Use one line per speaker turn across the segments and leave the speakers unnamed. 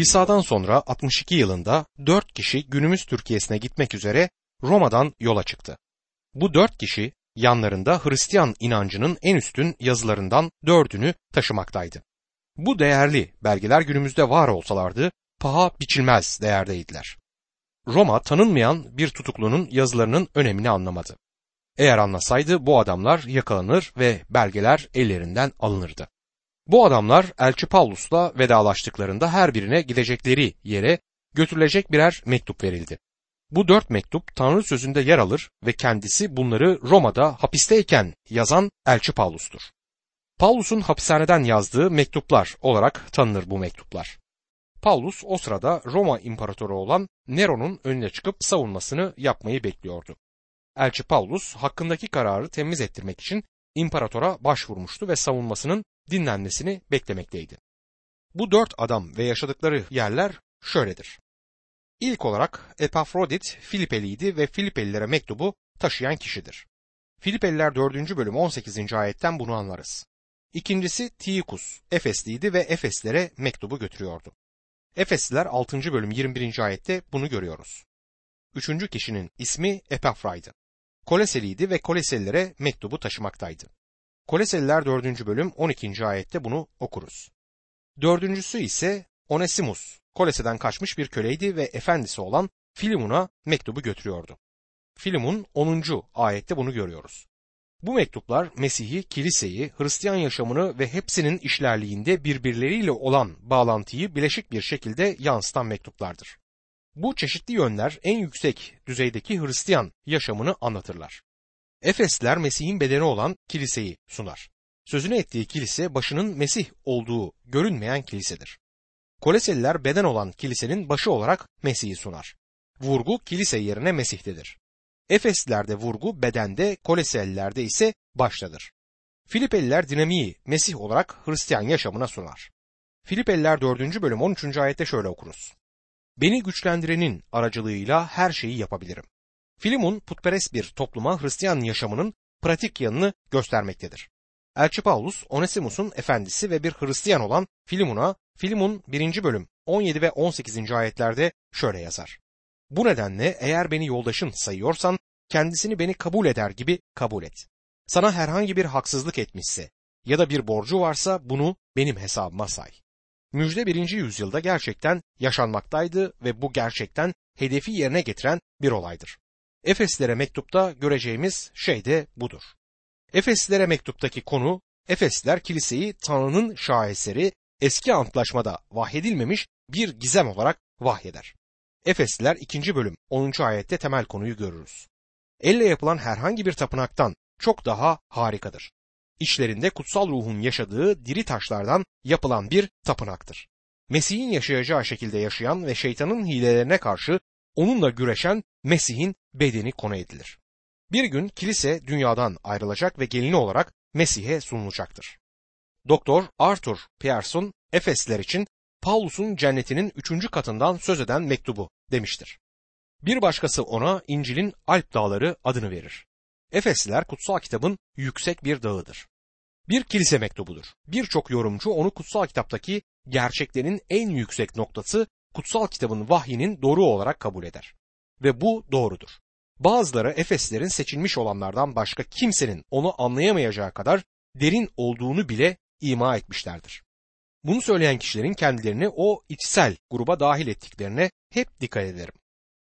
İsa'dan sonra 62 yılında dört kişi günümüz Türkiye'sine gitmek üzere Roma'dan yola çıktı. Bu dört kişi yanlarında Hristiyan inancının en üstün yazılarından dördünü taşımaktaydı. Bu değerli belgeler günümüzde var olsalardı paha biçilmez değerdeydiler. Roma tanınmayan bir tutuklunun yazılarının önemini anlamadı. Eğer anlasaydı bu adamlar yakalanır ve belgeler ellerinden alınırdı. Bu adamlar Elçi Paulus'la vedalaştıklarında her birine gidecekleri yere götürülecek birer mektup verildi. Bu dört mektup Tanrı sözünde yer alır ve kendisi bunları Roma'da hapisteyken yazan Elçi Paulus'tur. Paulus'un hapishaneden yazdığı mektuplar olarak tanınır bu mektuplar. Paulus o sırada Roma imparatoru olan Nero'nun önüne çıkıp savunmasını yapmayı bekliyordu. Elçi Paulus hakkındaki kararı temiz ettirmek için imparatora başvurmuştu ve savunmasının dinlenmesini beklemekteydi. Bu dört adam ve yaşadıkları yerler şöyledir. İlk olarak Epafrodit Filipeliydi ve Filipelilere mektubu taşıyan kişidir. Filipeliler 4. bölüm 18. ayetten bunu anlarız. İkincisi Tiikus, Efesliydi ve Efeslere mektubu götürüyordu. Efesliler 6. bölüm 21. ayette bunu görüyoruz. Üçüncü kişinin ismi Epafra'ydı. Koleseliydi ve Koleselilere mektubu taşımaktaydı. Koleseliler 4. bölüm 12. ayette bunu okuruz. Dördüncüsü ise Onesimus, Kolese'den kaçmış bir köleydi ve efendisi olan Filimun'a mektubu götürüyordu. Filimun 10. ayette bunu görüyoruz. Bu mektuplar Mesih'i, kiliseyi, Hristiyan yaşamını ve hepsinin işlerliğinde birbirleriyle olan bağlantıyı bileşik bir şekilde yansıtan mektuplardır. Bu çeşitli yönler en yüksek düzeydeki Hristiyan yaşamını anlatırlar. Efesler Mesih'in bedeni olan kiliseyi sunar. Sözünü ettiği kilise başının Mesih olduğu görünmeyen kilisedir. Koleseliler beden olan kilisenin başı olarak Mesih'i sunar. Vurgu kilise yerine Mesih'tedir. Efeslilerde vurgu bedende, Koleselilerde ise baştadır. Filipeliler dinamiği Mesih olarak Hristiyan yaşamına sunar. Filipeliler 4. bölüm 13. ayette şöyle okuruz. Beni güçlendirenin aracılığıyla her şeyi yapabilirim. Filimon putperest bir topluma Hristiyan yaşamının pratik yanını göstermektedir. Elçi Paulus, Onesimus'un efendisi ve bir Hristiyan olan Filimon'a Filimon 1. bölüm 17 ve 18. ayetlerde şöyle yazar. Bu nedenle eğer beni yoldaşın sayıyorsan kendisini beni kabul eder gibi kabul et. Sana herhangi bir haksızlık etmişse ya da bir borcu varsa bunu benim hesabıma say. Müjde birinci yüzyılda gerçekten yaşanmaktaydı ve bu gerçekten hedefi yerine getiren bir olaydır. Efeslere mektupta göreceğimiz şey de budur. Efeslere mektuptaki konu Efesler kiliseyi Tanrı'nın şaheseri eski antlaşmada vahyedilmemiş bir gizem olarak vahyeder. Efesliler 2. bölüm 10. ayette temel konuyu görürüz. Elle yapılan herhangi bir tapınaktan çok daha harikadır. İçlerinde kutsal ruhun yaşadığı diri taşlardan yapılan bir tapınaktır. Mesih'in yaşayacağı şekilde yaşayan ve şeytanın hilelerine karşı onunla güreşen Mesih'in bedeni konu edilir. Bir gün kilise dünyadan ayrılacak ve gelini olarak Mesih'e sunulacaktır. Doktor Arthur Pearson Efesler için Paulus'un cennetinin üçüncü katından söz eden mektubu demiştir. Bir başkası ona İncil'in Alp Dağları adını verir. Efesliler kutsal kitabın yüksek bir dağıdır. Bir kilise mektubudur. Birçok yorumcu onu kutsal kitaptaki gerçeklerin en yüksek noktası kutsal kitabın vahyinin doğru olarak kabul eder. Ve bu doğrudur. Bazıları Efeslerin seçilmiş olanlardan başka kimsenin onu anlayamayacağı kadar derin olduğunu bile ima etmişlerdir. Bunu söyleyen kişilerin kendilerini o içsel gruba dahil ettiklerine hep dikkat ederim.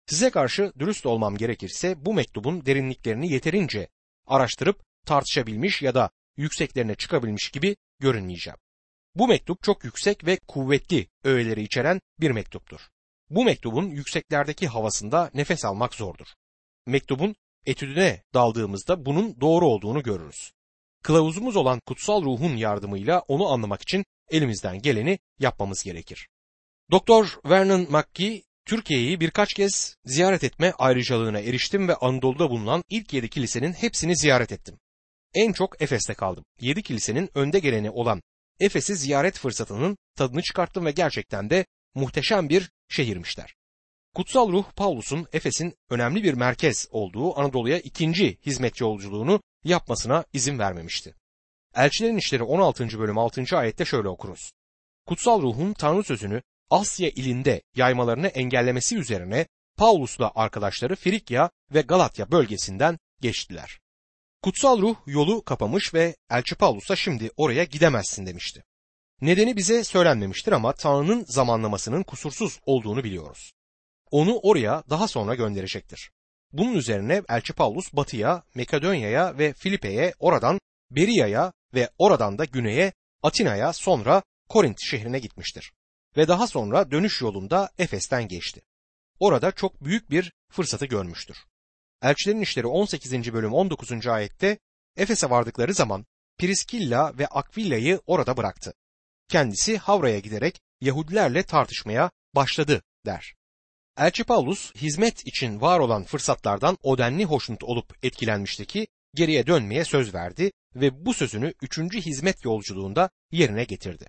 Size karşı dürüst olmam gerekirse bu mektubun derinliklerini yeterince araştırıp tartışabilmiş ya da yükseklerine çıkabilmiş gibi görünmeyeceğim. Bu mektup çok yüksek ve kuvvetli öğeleri içeren bir mektuptur. Bu mektubun yükseklerdeki havasında nefes almak zordur. Mektubun etüdüne daldığımızda bunun doğru olduğunu görürüz. Kılavuzumuz olan kutsal ruhun yardımıyla onu anlamak için elimizden geleni yapmamız gerekir. Doktor Vernon McGee Türkiye'yi birkaç kez ziyaret etme ayrıcalığına eriştim ve Anadolu'da bulunan ilk yedi kilisenin hepsini ziyaret ettim. En çok Efes'te kaldım. Yedi kilisenin önde geleni olan Efes'i ziyaret fırsatının tadını çıkarttım ve gerçekten de muhteşem bir şehirmişler. Kutsal Ruh Paulus'un Efes'in önemli bir merkez olduğu Anadolu'ya ikinci hizmet yolculuğunu yapmasına izin vermemişti. Elçilerin İşleri 16. bölüm 6. ayette şöyle okuruz. Kutsal Ruh'un Tanrı sözünü Asya ilinde yaymalarını engellemesi üzerine Paulus'la arkadaşları Frikya ve Galatya bölgesinden geçtiler. Kutsal ruh yolu kapamış ve Elçi Paulus'a şimdi oraya gidemezsin demişti. Nedeni bize söylenmemiştir ama Tanrı'nın zamanlamasının kusursuz olduğunu biliyoruz. Onu oraya daha sonra gönderecektir. Bunun üzerine Elçi Paulus batıya, Makedonya'ya ve Filipe'ye, oradan Beriya'ya ve oradan da güneye, Atina'ya sonra Korint şehrine gitmiştir. Ve daha sonra dönüş yolunda Efes'ten geçti. Orada çok büyük bir fırsatı görmüştür. Elçilerin İşleri 18. bölüm 19. ayette Efes'e vardıkları zaman Priskilla ve Akvilla'yı orada bıraktı. Kendisi Havra'ya giderek Yahudilerle tartışmaya başladı der. Elçi Paulus hizmet için var olan fırsatlardan o denli hoşnut olup etkilenmişti ki geriye dönmeye söz verdi ve bu sözünü üçüncü hizmet yolculuğunda yerine getirdi.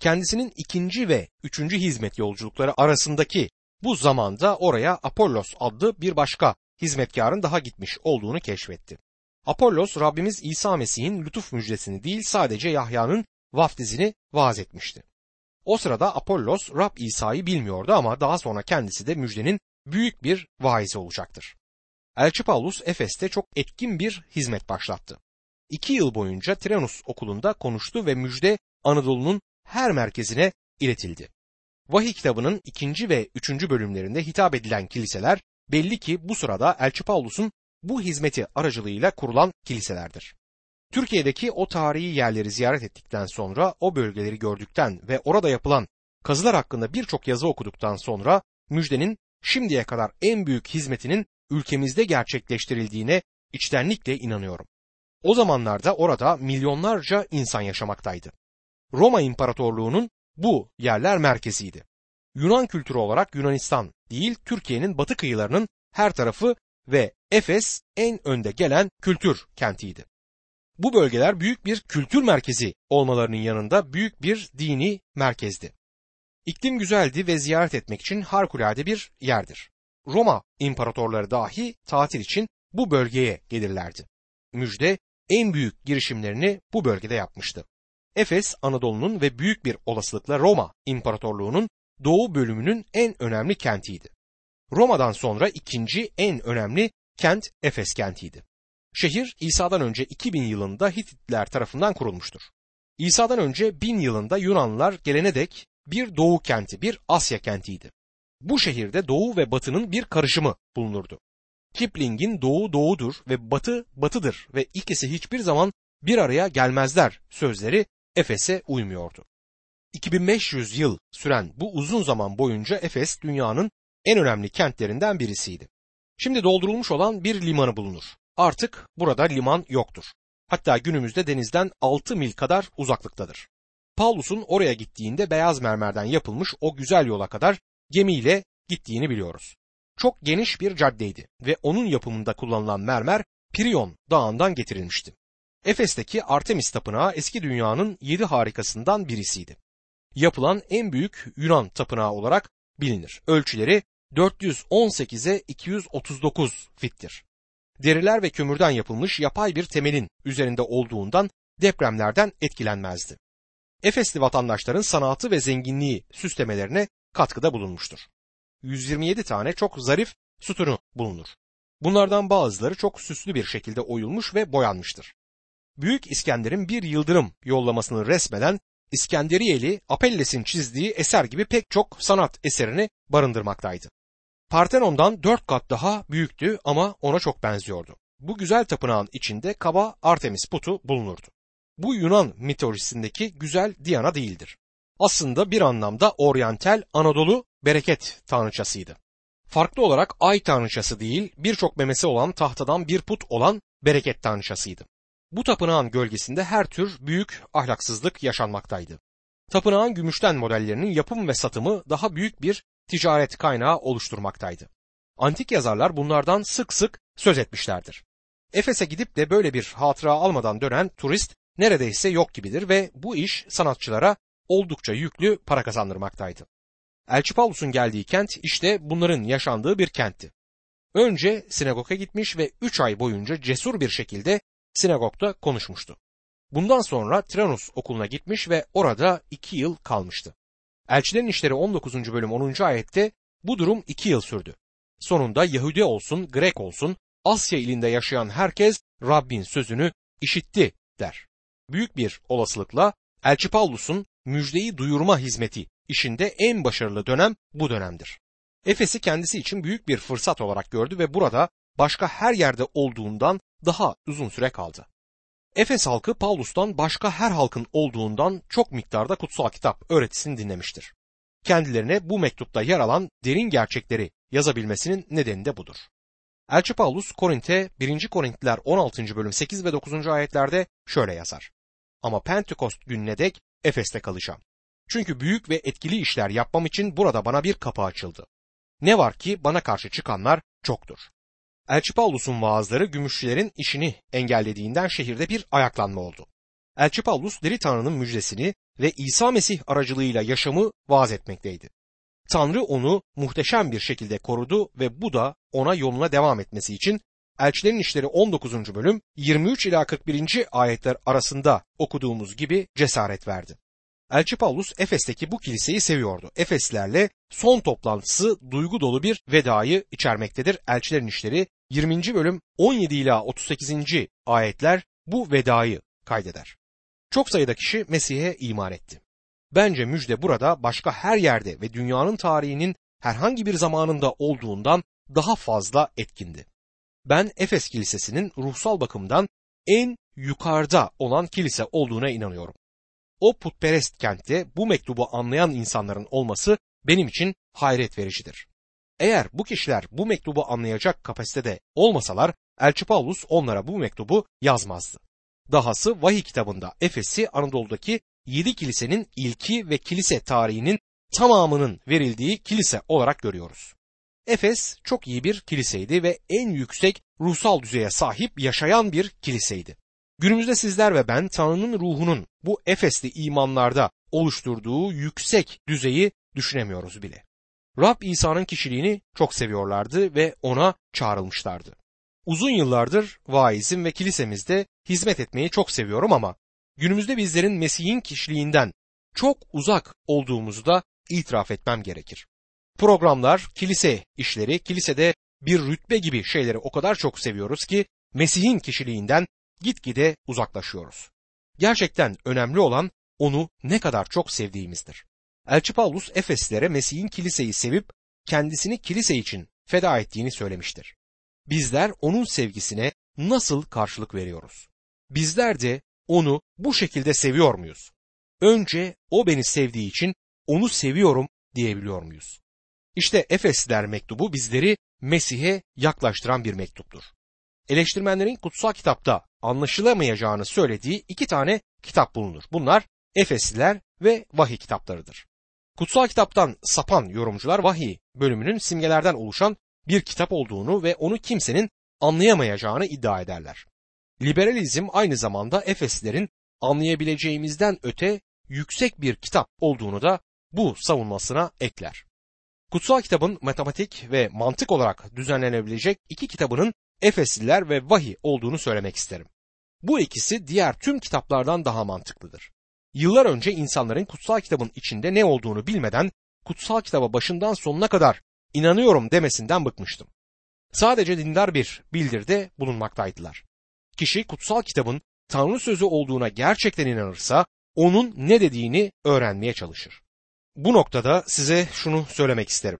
Kendisinin ikinci ve üçüncü hizmet yolculukları arasındaki bu zamanda oraya Apollos adlı bir başka hizmetkarın daha gitmiş olduğunu keşfetti. Apollos Rabbimiz İsa Mesih'in lütuf müjdesini değil sadece Yahya'nın vaftizini vaaz etmişti. O sırada Apollos Rab İsa'yı bilmiyordu ama daha sonra kendisi de müjdenin büyük bir vaizi olacaktır. Elçi Paulus Efes'te çok etkin bir hizmet başlattı. İki yıl boyunca Tiranus okulunda konuştu ve müjde Anadolu'nun her merkezine iletildi. Vahiy kitabının ikinci ve üçüncü bölümlerinde hitap edilen kiliseler belli ki bu sırada Elçi Paulus'un bu hizmeti aracılığıyla kurulan kiliselerdir. Türkiye'deki o tarihi yerleri ziyaret ettikten sonra o bölgeleri gördükten ve orada yapılan kazılar hakkında birçok yazı okuduktan sonra müjdenin şimdiye kadar en büyük hizmetinin ülkemizde gerçekleştirildiğine içtenlikle inanıyorum. O zamanlarda orada milyonlarca insan yaşamaktaydı. Roma İmparatorluğu'nun bu yerler merkeziydi. Yunan kültürü olarak Yunanistan değil Türkiye'nin batı kıyılarının her tarafı ve Efes en önde gelen kültür kentiydi. Bu bölgeler büyük bir kültür merkezi olmalarının yanında büyük bir dini merkezdi. İklim güzeldi ve ziyaret etmek için harikulade bir yerdir. Roma imparatorları dahi tatil için bu bölgeye gelirlerdi. Müjde en büyük girişimlerini bu bölgede yapmıştı. Efes Anadolu'nun ve büyük bir olasılıkla Roma İmparatorluğu'nun doğu bölümünün en önemli kentiydi. Roma'dan sonra ikinci en önemli kent Efes kentiydi. Şehir İsa'dan önce 2000 yılında Hititler tarafından kurulmuştur. İsa'dan önce 1000 yılında Yunanlılar gelene dek bir doğu kenti, bir Asya kentiydi. Bu şehirde doğu ve batının bir karışımı bulunurdu. Kipling'in doğu doğudur ve batı batıdır ve ikisi hiçbir zaman bir araya gelmezler sözleri Efes'e uymuyordu. 2500 yıl süren bu uzun zaman boyunca Efes dünyanın en önemli kentlerinden birisiydi. Şimdi doldurulmuş olan bir limanı bulunur. Artık burada liman yoktur. Hatta günümüzde denizden 6 mil kadar uzaklıktadır. Paulus'un oraya gittiğinde beyaz mermerden yapılmış o güzel yola kadar gemiyle gittiğini biliyoruz. Çok geniş bir caddeydi ve onun yapımında kullanılan mermer Pirion dağından getirilmişti. Efes'teki Artemis Tapınağı eski dünyanın yedi harikasından birisiydi. Yapılan en büyük Yunan tapınağı olarak bilinir. Ölçüleri 418'e 239 fittir. Deriler ve kömürden yapılmış yapay bir temelin üzerinde olduğundan depremlerden etkilenmezdi. Efesli vatandaşların sanatı ve zenginliği süslemelerine katkıda bulunmuştur. 127 tane çok zarif sütunu bulunur. Bunlardan bazıları çok süslü bir şekilde oyulmuş ve boyanmıştır. Büyük İskender'in bir yıldırım yollamasını resmeden İskenderiyeli Apelles'in çizdiği eser gibi pek çok sanat eserini barındırmaktaydı. Partenon'dan dört kat daha büyüktü ama ona çok benziyordu. Bu güzel tapınağın içinde kaba Artemis putu bulunurdu. Bu Yunan mitolojisindeki güzel Diana değildir. Aslında bir anlamda oryantal Anadolu bereket tanrıçasıydı. Farklı olarak ay tanrıçası değil birçok memesi olan tahtadan bir put olan bereket tanrıçasıydı. Bu tapınağın gölgesinde her tür büyük ahlaksızlık yaşanmaktaydı. Tapınağın gümüşten modellerinin yapım ve satımı daha büyük bir ticaret kaynağı oluşturmaktaydı. Antik yazarlar bunlardan sık sık söz etmişlerdir. Efes'e gidip de böyle bir hatıra almadan dönen turist neredeyse yok gibidir ve bu iş sanatçılara oldukça yüklü para kazandırmaktaydı. Elçi Paulus'un geldiği kent işte bunların yaşandığı bir kentti. Önce sinagoga gitmiş ve 3 ay boyunca cesur bir şekilde sinagogda konuşmuştu. Bundan sonra Tiranus okuluna gitmiş ve orada 2 yıl kalmıştı. Elçilerin İşleri 19. bölüm 10. ayette bu durum 2 yıl sürdü. Sonunda Yahudi olsun, Grek olsun, Asya ilinde yaşayan herkes Rabbin sözünü işitti der. Büyük bir olasılıkla Elçi Pavlus'un müjdeyi duyurma hizmeti işinde en başarılı dönem bu dönemdir. Efes'i kendisi için büyük bir fırsat olarak gördü ve burada başka her yerde olduğundan daha uzun süre kaldı. Efes halkı Pavlus'tan başka her halkın olduğundan çok miktarda kutsal kitap öğretisini dinlemiştir. Kendilerine bu mektupta yer alan derin gerçekleri yazabilmesinin nedeni de budur. Elçi Paulus Korint'e 1. Korintliler 16. bölüm 8 ve 9. ayetlerde şöyle yazar. Ama Pentekost gününe dek Efes'te kalacağım. Çünkü büyük ve etkili işler yapmam için burada bana bir kapı açıldı. Ne var ki bana karşı çıkanlar çoktur. Elçi Paulus'un vaazları gümüşçülerin işini engellediğinden şehirde bir ayaklanma oldu. Elçi Paulus diri Tanrı'nın müjdesini ve İsa Mesih aracılığıyla yaşamı vaaz etmekteydi. Tanrı onu muhteşem bir şekilde korudu ve bu da ona yoluna devam etmesi için Elçilerin İşleri 19. bölüm 23 ila 41. ayetler arasında okuduğumuz gibi cesaret verdi. Elçi Paulus Efes'teki bu kiliseyi seviyordu. Efeslerle son toplantısı duygu dolu bir vedayı içermektedir. Elçilerin İşleri 20. bölüm 17 ila 38. ayetler bu vedayı kaydeder. Çok sayıda kişi Mesih'e iman etti. Bence müjde burada başka her yerde ve dünyanın tarihinin herhangi bir zamanında olduğundan daha fazla etkindi. Ben Efes Kilisesi'nin ruhsal bakımdan en yukarıda olan kilise olduğuna inanıyorum. O putperest kentte bu mektubu anlayan insanların olması benim için hayret vericidir. Eğer bu kişiler bu mektubu anlayacak kapasitede olmasalar Elçi Paulus onlara bu mektubu yazmazdı. Dahası vahiy kitabında Efes'i Anadolu'daki yedi kilisenin ilki ve kilise tarihinin tamamının verildiği kilise olarak görüyoruz. Efes çok iyi bir kiliseydi ve en yüksek ruhsal düzeye sahip yaşayan bir kiliseydi. Günümüzde sizler ve ben Tanrı'nın ruhunun bu Efesli imanlarda oluşturduğu yüksek düzeyi düşünemiyoruz bile. Rab İsa'nın kişiliğini çok seviyorlardı ve ona çağrılmışlardı. Uzun yıllardır vaizim ve kilisemizde hizmet etmeyi çok seviyorum ama günümüzde bizlerin Mesih'in kişiliğinden çok uzak olduğumuzu da itiraf etmem gerekir. Programlar, kilise işleri, kilisede bir rütbe gibi şeyleri o kadar çok seviyoruz ki Mesih'in kişiliğinden gitgide uzaklaşıyoruz. Gerçekten önemli olan onu ne kadar çok sevdiğimizdir. Elçi Paulus Efeslere Mesih'in kiliseyi sevip kendisini kilise için feda ettiğini söylemiştir. Bizler onun sevgisine nasıl karşılık veriyoruz? Bizler de onu bu şekilde seviyor muyuz? Önce o beni sevdiği için onu seviyorum diyebiliyor muyuz? İşte Efesliler mektubu bizleri Mesih'e yaklaştıran bir mektuptur. Eleştirmenlerin kutsal kitapta anlaşılamayacağını söylediği iki tane kitap bulunur. Bunlar Efesliler ve vahiy kitaplarıdır. Kutsal kitaptan sapan yorumcular vahiy bölümünün simgelerden oluşan bir kitap olduğunu ve onu kimsenin anlayamayacağını iddia ederler. Liberalizm aynı zamanda Efeslilerin anlayabileceğimizden öte yüksek bir kitap olduğunu da bu savunmasına ekler. Kutsal kitabın matematik ve mantık olarak düzenlenebilecek iki kitabının Efesliler ve Vahiy olduğunu söylemek isterim. Bu ikisi diğer tüm kitaplardan daha mantıklıdır. Yıllar önce insanların kutsal kitabın içinde ne olduğunu bilmeden kutsal kitaba başından sonuna kadar inanıyorum demesinden bıkmıştım. Sadece dindar bir bildirde bulunmaktaydılar. Kişi kutsal kitabın Tanrı sözü olduğuna gerçekten inanırsa onun ne dediğini öğrenmeye çalışır. Bu noktada size şunu söylemek isterim.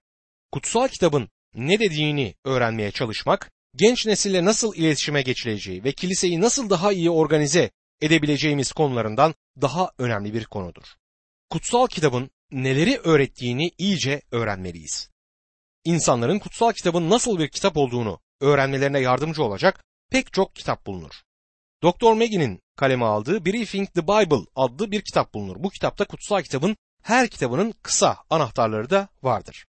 Kutsal kitabın ne dediğini öğrenmeye çalışmak, genç nesille nasıl iletişime geçileceği ve kiliseyi nasıl daha iyi organize edebileceğimiz konularından daha önemli bir konudur. Kutsal kitabın neleri öğrettiğini iyice öğrenmeliyiz. İnsanların kutsal kitabın nasıl bir kitap olduğunu öğrenmelerine yardımcı olacak pek çok kitap bulunur. Dr. Maggie'nin kaleme aldığı Briefing the Bible adlı bir kitap bulunur. Bu kitapta kutsal kitabın her kitabının kısa anahtarları da vardır.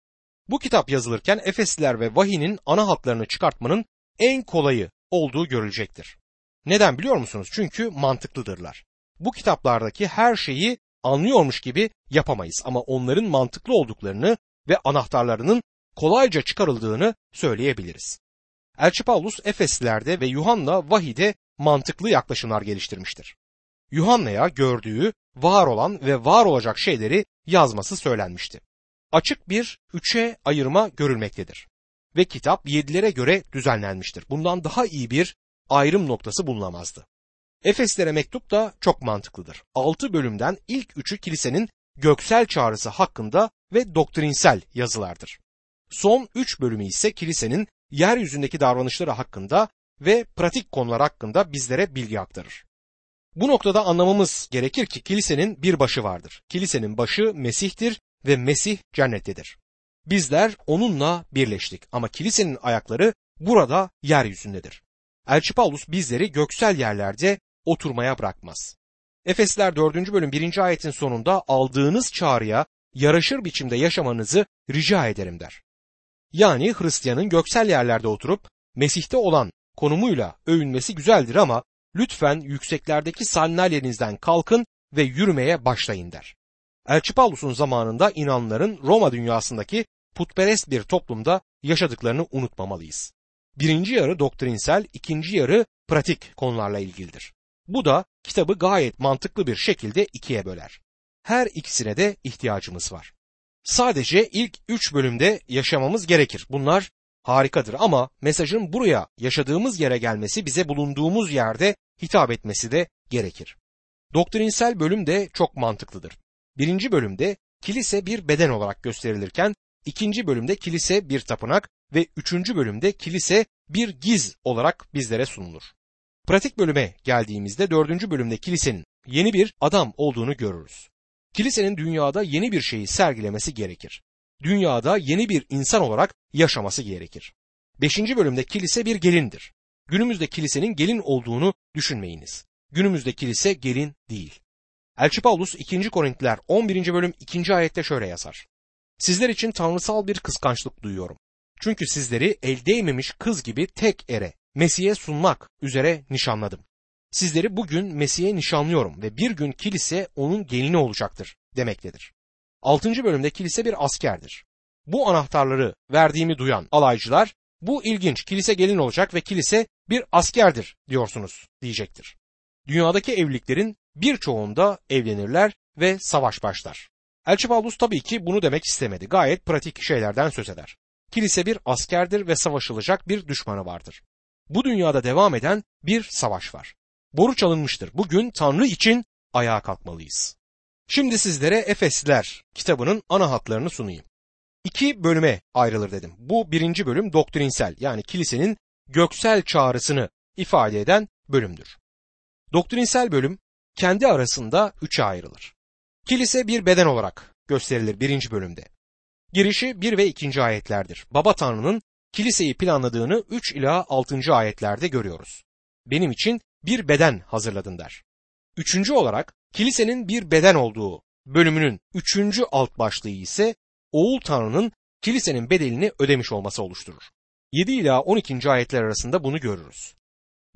Bu kitap yazılırken Efesliler ve Vahi'nin ana hatlarını çıkartmanın en kolayı olduğu görülecektir. Neden biliyor musunuz? Çünkü mantıklıdırlar. Bu kitaplardaki her şeyi anlıyormuş gibi yapamayız ama onların mantıklı olduklarını ve anahtarlarının kolayca çıkarıldığını söyleyebiliriz. Elçi Paulus Efeslilerde ve Yuhanna Vahi'de mantıklı yaklaşımlar geliştirmiştir. Yuhanna'ya gördüğü, var olan ve var olacak şeyleri yazması söylenmişti. Açık bir üçe ayırma görülmektedir. Ve kitap yedilere göre düzenlenmiştir. Bundan daha iyi bir ayrım noktası bulunamazdı. Efeslere mektup da çok mantıklıdır. Altı bölümden ilk üçü kilisenin göksel çağrısı hakkında ve doktrinsel yazılardır. Son üç bölümü ise kilisenin yeryüzündeki davranışları hakkında ve pratik konular hakkında bizlere bilgi aktarır. Bu noktada anlamamız gerekir ki kilisenin bir başı vardır. Kilisenin başı Mesih'tir ve Mesih cennettedir. Bizler onunla birleştik ama kilisenin ayakları burada yeryüzündedir. Elçi Paulus bizleri göksel yerlerde oturmaya bırakmaz. Efesler 4. bölüm 1. ayetin sonunda aldığınız çağrıya yaraşır biçimde yaşamanızı rica ederim der. Yani Hristiyanın göksel yerlerde oturup Mesih'te olan konumuyla övünmesi güzeldir ama lütfen yükseklerdeki sandalyenizden kalkın ve yürümeye başlayın der. Elçi Paulus'un zamanında inanların Roma dünyasındaki putperest bir toplumda yaşadıklarını unutmamalıyız. Birinci yarı doktrinsel, ikinci yarı pratik konularla ilgilidir. Bu da kitabı gayet mantıklı bir şekilde ikiye böler. Her ikisine de ihtiyacımız var. Sadece ilk üç bölümde yaşamamız gerekir. Bunlar harikadır ama mesajın buraya yaşadığımız yere gelmesi bize bulunduğumuz yerde hitap etmesi de gerekir. Doktrinsel bölüm de çok mantıklıdır. Birinci bölümde kilise bir beden olarak gösterilirken ikinci bölümde kilise bir tapınak ve üçüncü bölümde kilise bir giz olarak bizlere sunulur. Pratik bölüme geldiğimizde dördüncü bölümde kilisenin yeni bir adam olduğunu görürüz. Kilisenin dünyada yeni bir şeyi sergilemesi gerekir. Dünyada yeni bir insan olarak yaşaması gerekir. Beşinci bölümde kilise bir gelindir. Günümüzde kilisenin gelin olduğunu düşünmeyiniz. Günümüzde kilise gelin değil. Elçi Paulus 2. Korintliler 11. bölüm 2. ayette şöyle yazar. Sizler için tanrısal bir kıskançlık duyuyorum. Çünkü sizleri el değmemiş kız gibi tek ere, Mesih'e sunmak üzere nişanladım. Sizleri bugün Mesih'e nişanlıyorum ve bir gün kilise onun gelini olacaktır demektedir. 6. bölümde kilise bir askerdir. Bu anahtarları verdiğimi duyan alaycılar bu ilginç kilise gelin olacak ve kilise bir askerdir diyorsunuz diyecektir. Dünyadaki evliliklerin birçoğunda evlenirler ve savaş başlar. Elçi Paulus tabii ki bunu demek istemedi. Gayet pratik şeylerden söz eder. Kilise bir askerdir ve savaşılacak bir düşmanı vardır. Bu dünyada devam eden bir savaş var. Boru çalınmıştır. Bugün Tanrı için ayağa kalkmalıyız. Şimdi sizlere Efesliler kitabının ana hatlarını sunayım. İki bölüme ayrılır dedim. Bu birinci bölüm doktrinsel yani kilisenin göksel çağrısını ifade eden bölümdür. Doktrinsel bölüm kendi arasında üçe ayrılır. Kilise bir beden olarak gösterilir birinci bölümde. Girişi bir ve ikinci ayetlerdir. Baba Tanrı'nın kiliseyi planladığını 3 ila 6. ayetlerde görüyoruz. Benim için bir beden hazırladın der. Üçüncü olarak kilisenin bir beden olduğu bölümünün üçüncü alt başlığı ise Oğul Tanrı'nın kilisenin bedelini ödemiş olması oluşturur. 7 ila 12. ayetler arasında bunu görürüz.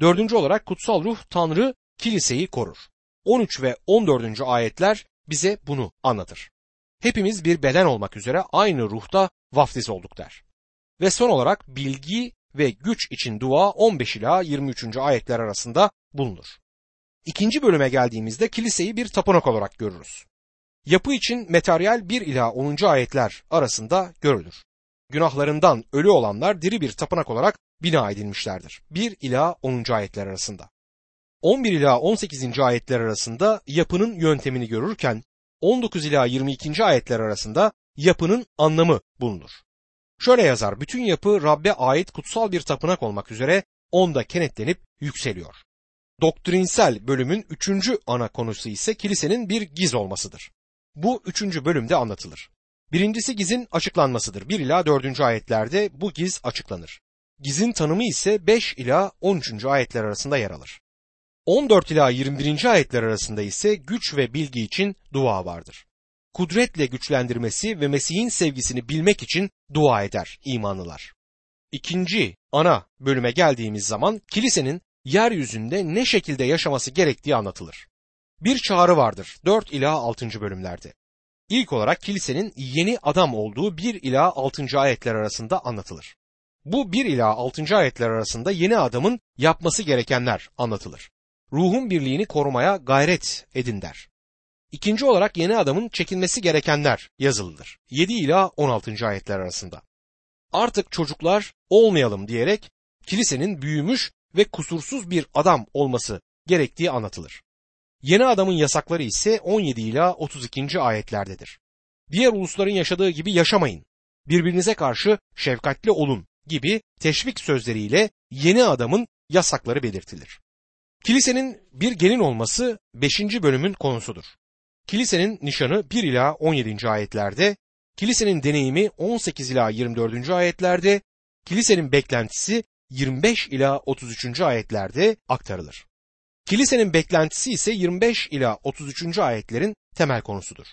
Dördüncü olarak kutsal ruh Tanrı kiliseyi korur. 13 ve 14. ayetler bize bunu anlatır. Hepimiz bir beden olmak üzere aynı ruhta vaftiz olduk der. Ve son olarak bilgi ve güç için dua 15 ila 23. ayetler arasında bulunur. İkinci bölüme geldiğimizde kiliseyi bir tapınak olarak görürüz. Yapı için materyal 1 ila 10. ayetler arasında görülür. Günahlarından ölü olanlar diri bir tapınak olarak bina edilmişlerdir. 1 ila 10. ayetler arasında. 11 ila 18. ayetler arasında yapının yöntemini görürken 19 ila 22. ayetler arasında yapının anlamı bulunur. Şöyle yazar, bütün yapı Rabbe ait kutsal bir tapınak olmak üzere onda kenetlenip yükseliyor. Doktrinsel bölümün üçüncü ana konusu ise kilisenin bir giz olmasıdır. Bu üçüncü bölümde anlatılır. Birincisi gizin açıklanmasıdır. 1 ila 4. ayetlerde bu giz açıklanır. Gizin tanımı ise 5 ila 13. ayetler arasında yer alır. 14 ila 21. ayetler arasında ise güç ve bilgi için dua vardır. Kudretle güçlendirmesi ve Mesih'in sevgisini bilmek için dua eder imanlılar. İkinci ana bölüme geldiğimiz zaman kilisenin yeryüzünde ne şekilde yaşaması gerektiği anlatılır. Bir çağrı vardır 4 ila 6. bölümlerde. İlk olarak kilisenin yeni adam olduğu 1 ila 6. ayetler arasında anlatılır. Bu 1 ila 6. ayetler arasında yeni adamın yapması gerekenler anlatılır. Ruhun birliğini korumaya gayret edin der. İkinci olarak yeni adamın çekinmesi gerekenler yazılıdır. 7 ila 16. ayetler arasında. Artık çocuklar olmayalım diyerek kilisenin büyümüş ve kusursuz bir adam olması gerektiği anlatılır. Yeni adamın yasakları ise 17 ila 32. ayetlerdedir. Diğer ulusların yaşadığı gibi yaşamayın. Birbirinize karşı şefkatli olun gibi teşvik sözleriyle yeni adamın yasakları belirtilir. Kilisenin bir gelin olması 5. bölümün konusudur. Kilisenin nişanı 1 ila 17. ayetlerde, kilisenin deneyimi 18 ila 24. ayetlerde, kilisenin beklentisi 25 ila 33. ayetlerde aktarılır. Kilisenin beklentisi ise 25 ila 33. ayetlerin temel konusudur.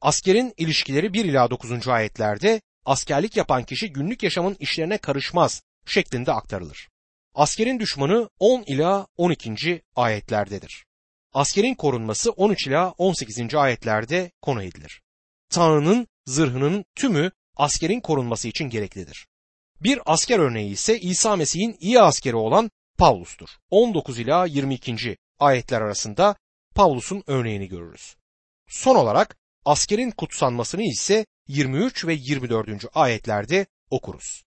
Askerin ilişkileri 1 ila 9. ayetlerde askerlik yapan kişi günlük yaşamın işlerine karışmaz şeklinde aktarılır. Askerin düşmanı 10 ila 12. ayetlerdedir. Askerin korunması 13 ila 18. ayetlerde konu edilir. Tanrı'nın zırhının tümü askerin korunması için gereklidir. Bir asker örneği ise İsa Mesih'in iyi askeri olan Pavlus'tur. 19 ila 22. ayetler arasında Pavlus'un örneğini görürüz. Son olarak askerin kutsanmasını ise 23 ve 24. ayetlerde okuruz.